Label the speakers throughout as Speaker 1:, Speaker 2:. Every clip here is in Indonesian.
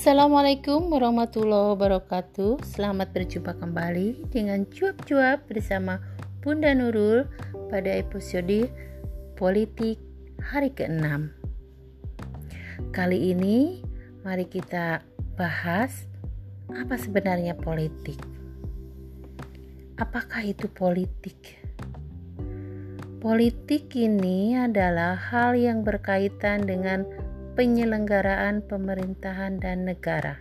Speaker 1: Assalamualaikum warahmatullahi wabarakatuh. Selamat berjumpa kembali dengan cuap-cuap bersama Bunda Nurul pada episode politik hari ke-6 Kali ini mari kita bahas apa sebenarnya politik. Apakah itu politik? Politik ini adalah hal yang berkaitan dengan penyelenggaraan pemerintahan dan negara.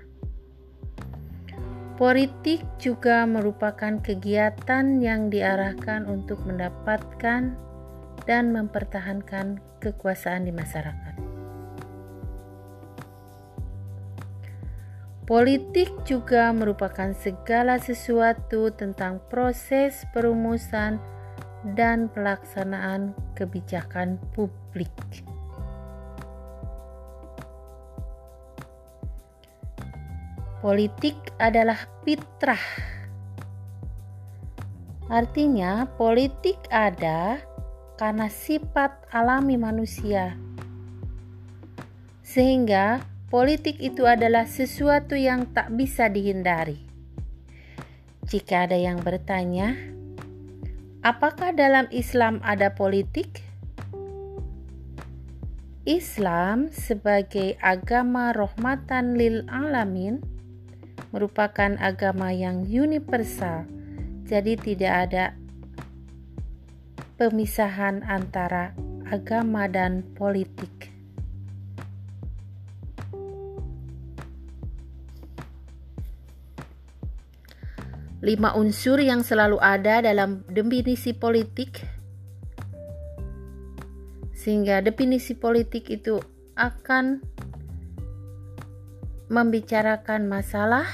Speaker 1: Politik juga merupakan kegiatan yang diarahkan untuk mendapatkan dan mempertahankan kekuasaan di masyarakat. Politik juga merupakan segala sesuatu tentang proses perumusan dan pelaksanaan kebijakan publik. Politik adalah fitrah. Artinya, politik ada karena sifat alami manusia, sehingga politik itu adalah sesuatu yang tak bisa dihindari. Jika ada yang bertanya, apakah dalam Islam ada politik? Islam sebagai agama rahmatan lil alamin merupakan agama yang universal, jadi tidak ada pemisahan antara agama dan politik. Lima unsur yang selalu ada dalam definisi politik, sehingga definisi politik itu akan membicarakan masalah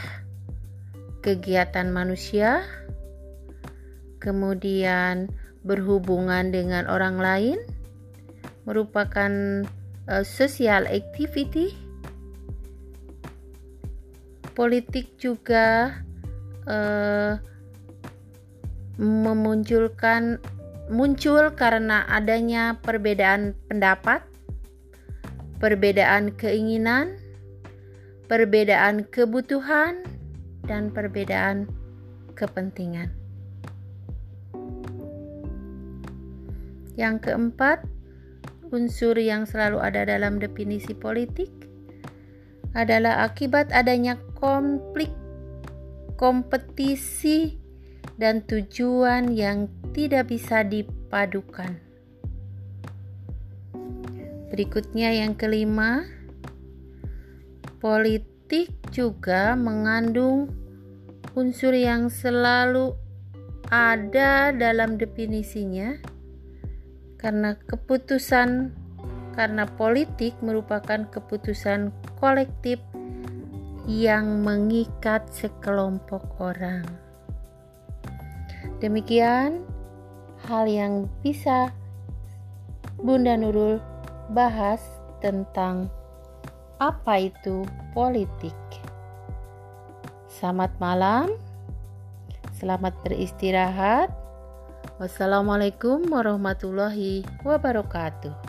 Speaker 1: kegiatan manusia, kemudian berhubungan dengan orang lain, merupakan uh, social activity. Politik juga uh, memunculkan muncul karena adanya perbedaan pendapat, perbedaan keinginan, perbedaan kebutuhan, dan perbedaan kepentingan. Yang keempat, unsur yang selalu ada dalam definisi politik adalah akibat adanya konflik, kompetisi, dan tujuan yang tidak bisa dipadukan. Berikutnya, yang kelima, Politik juga mengandung unsur yang selalu ada dalam definisinya karena keputusan karena politik merupakan keputusan kolektif yang mengikat sekelompok orang. Demikian hal yang bisa Bunda Nurul bahas tentang apa itu politik. Selamat malam, selamat beristirahat. Wassalamualaikum warahmatullahi wabarakatuh.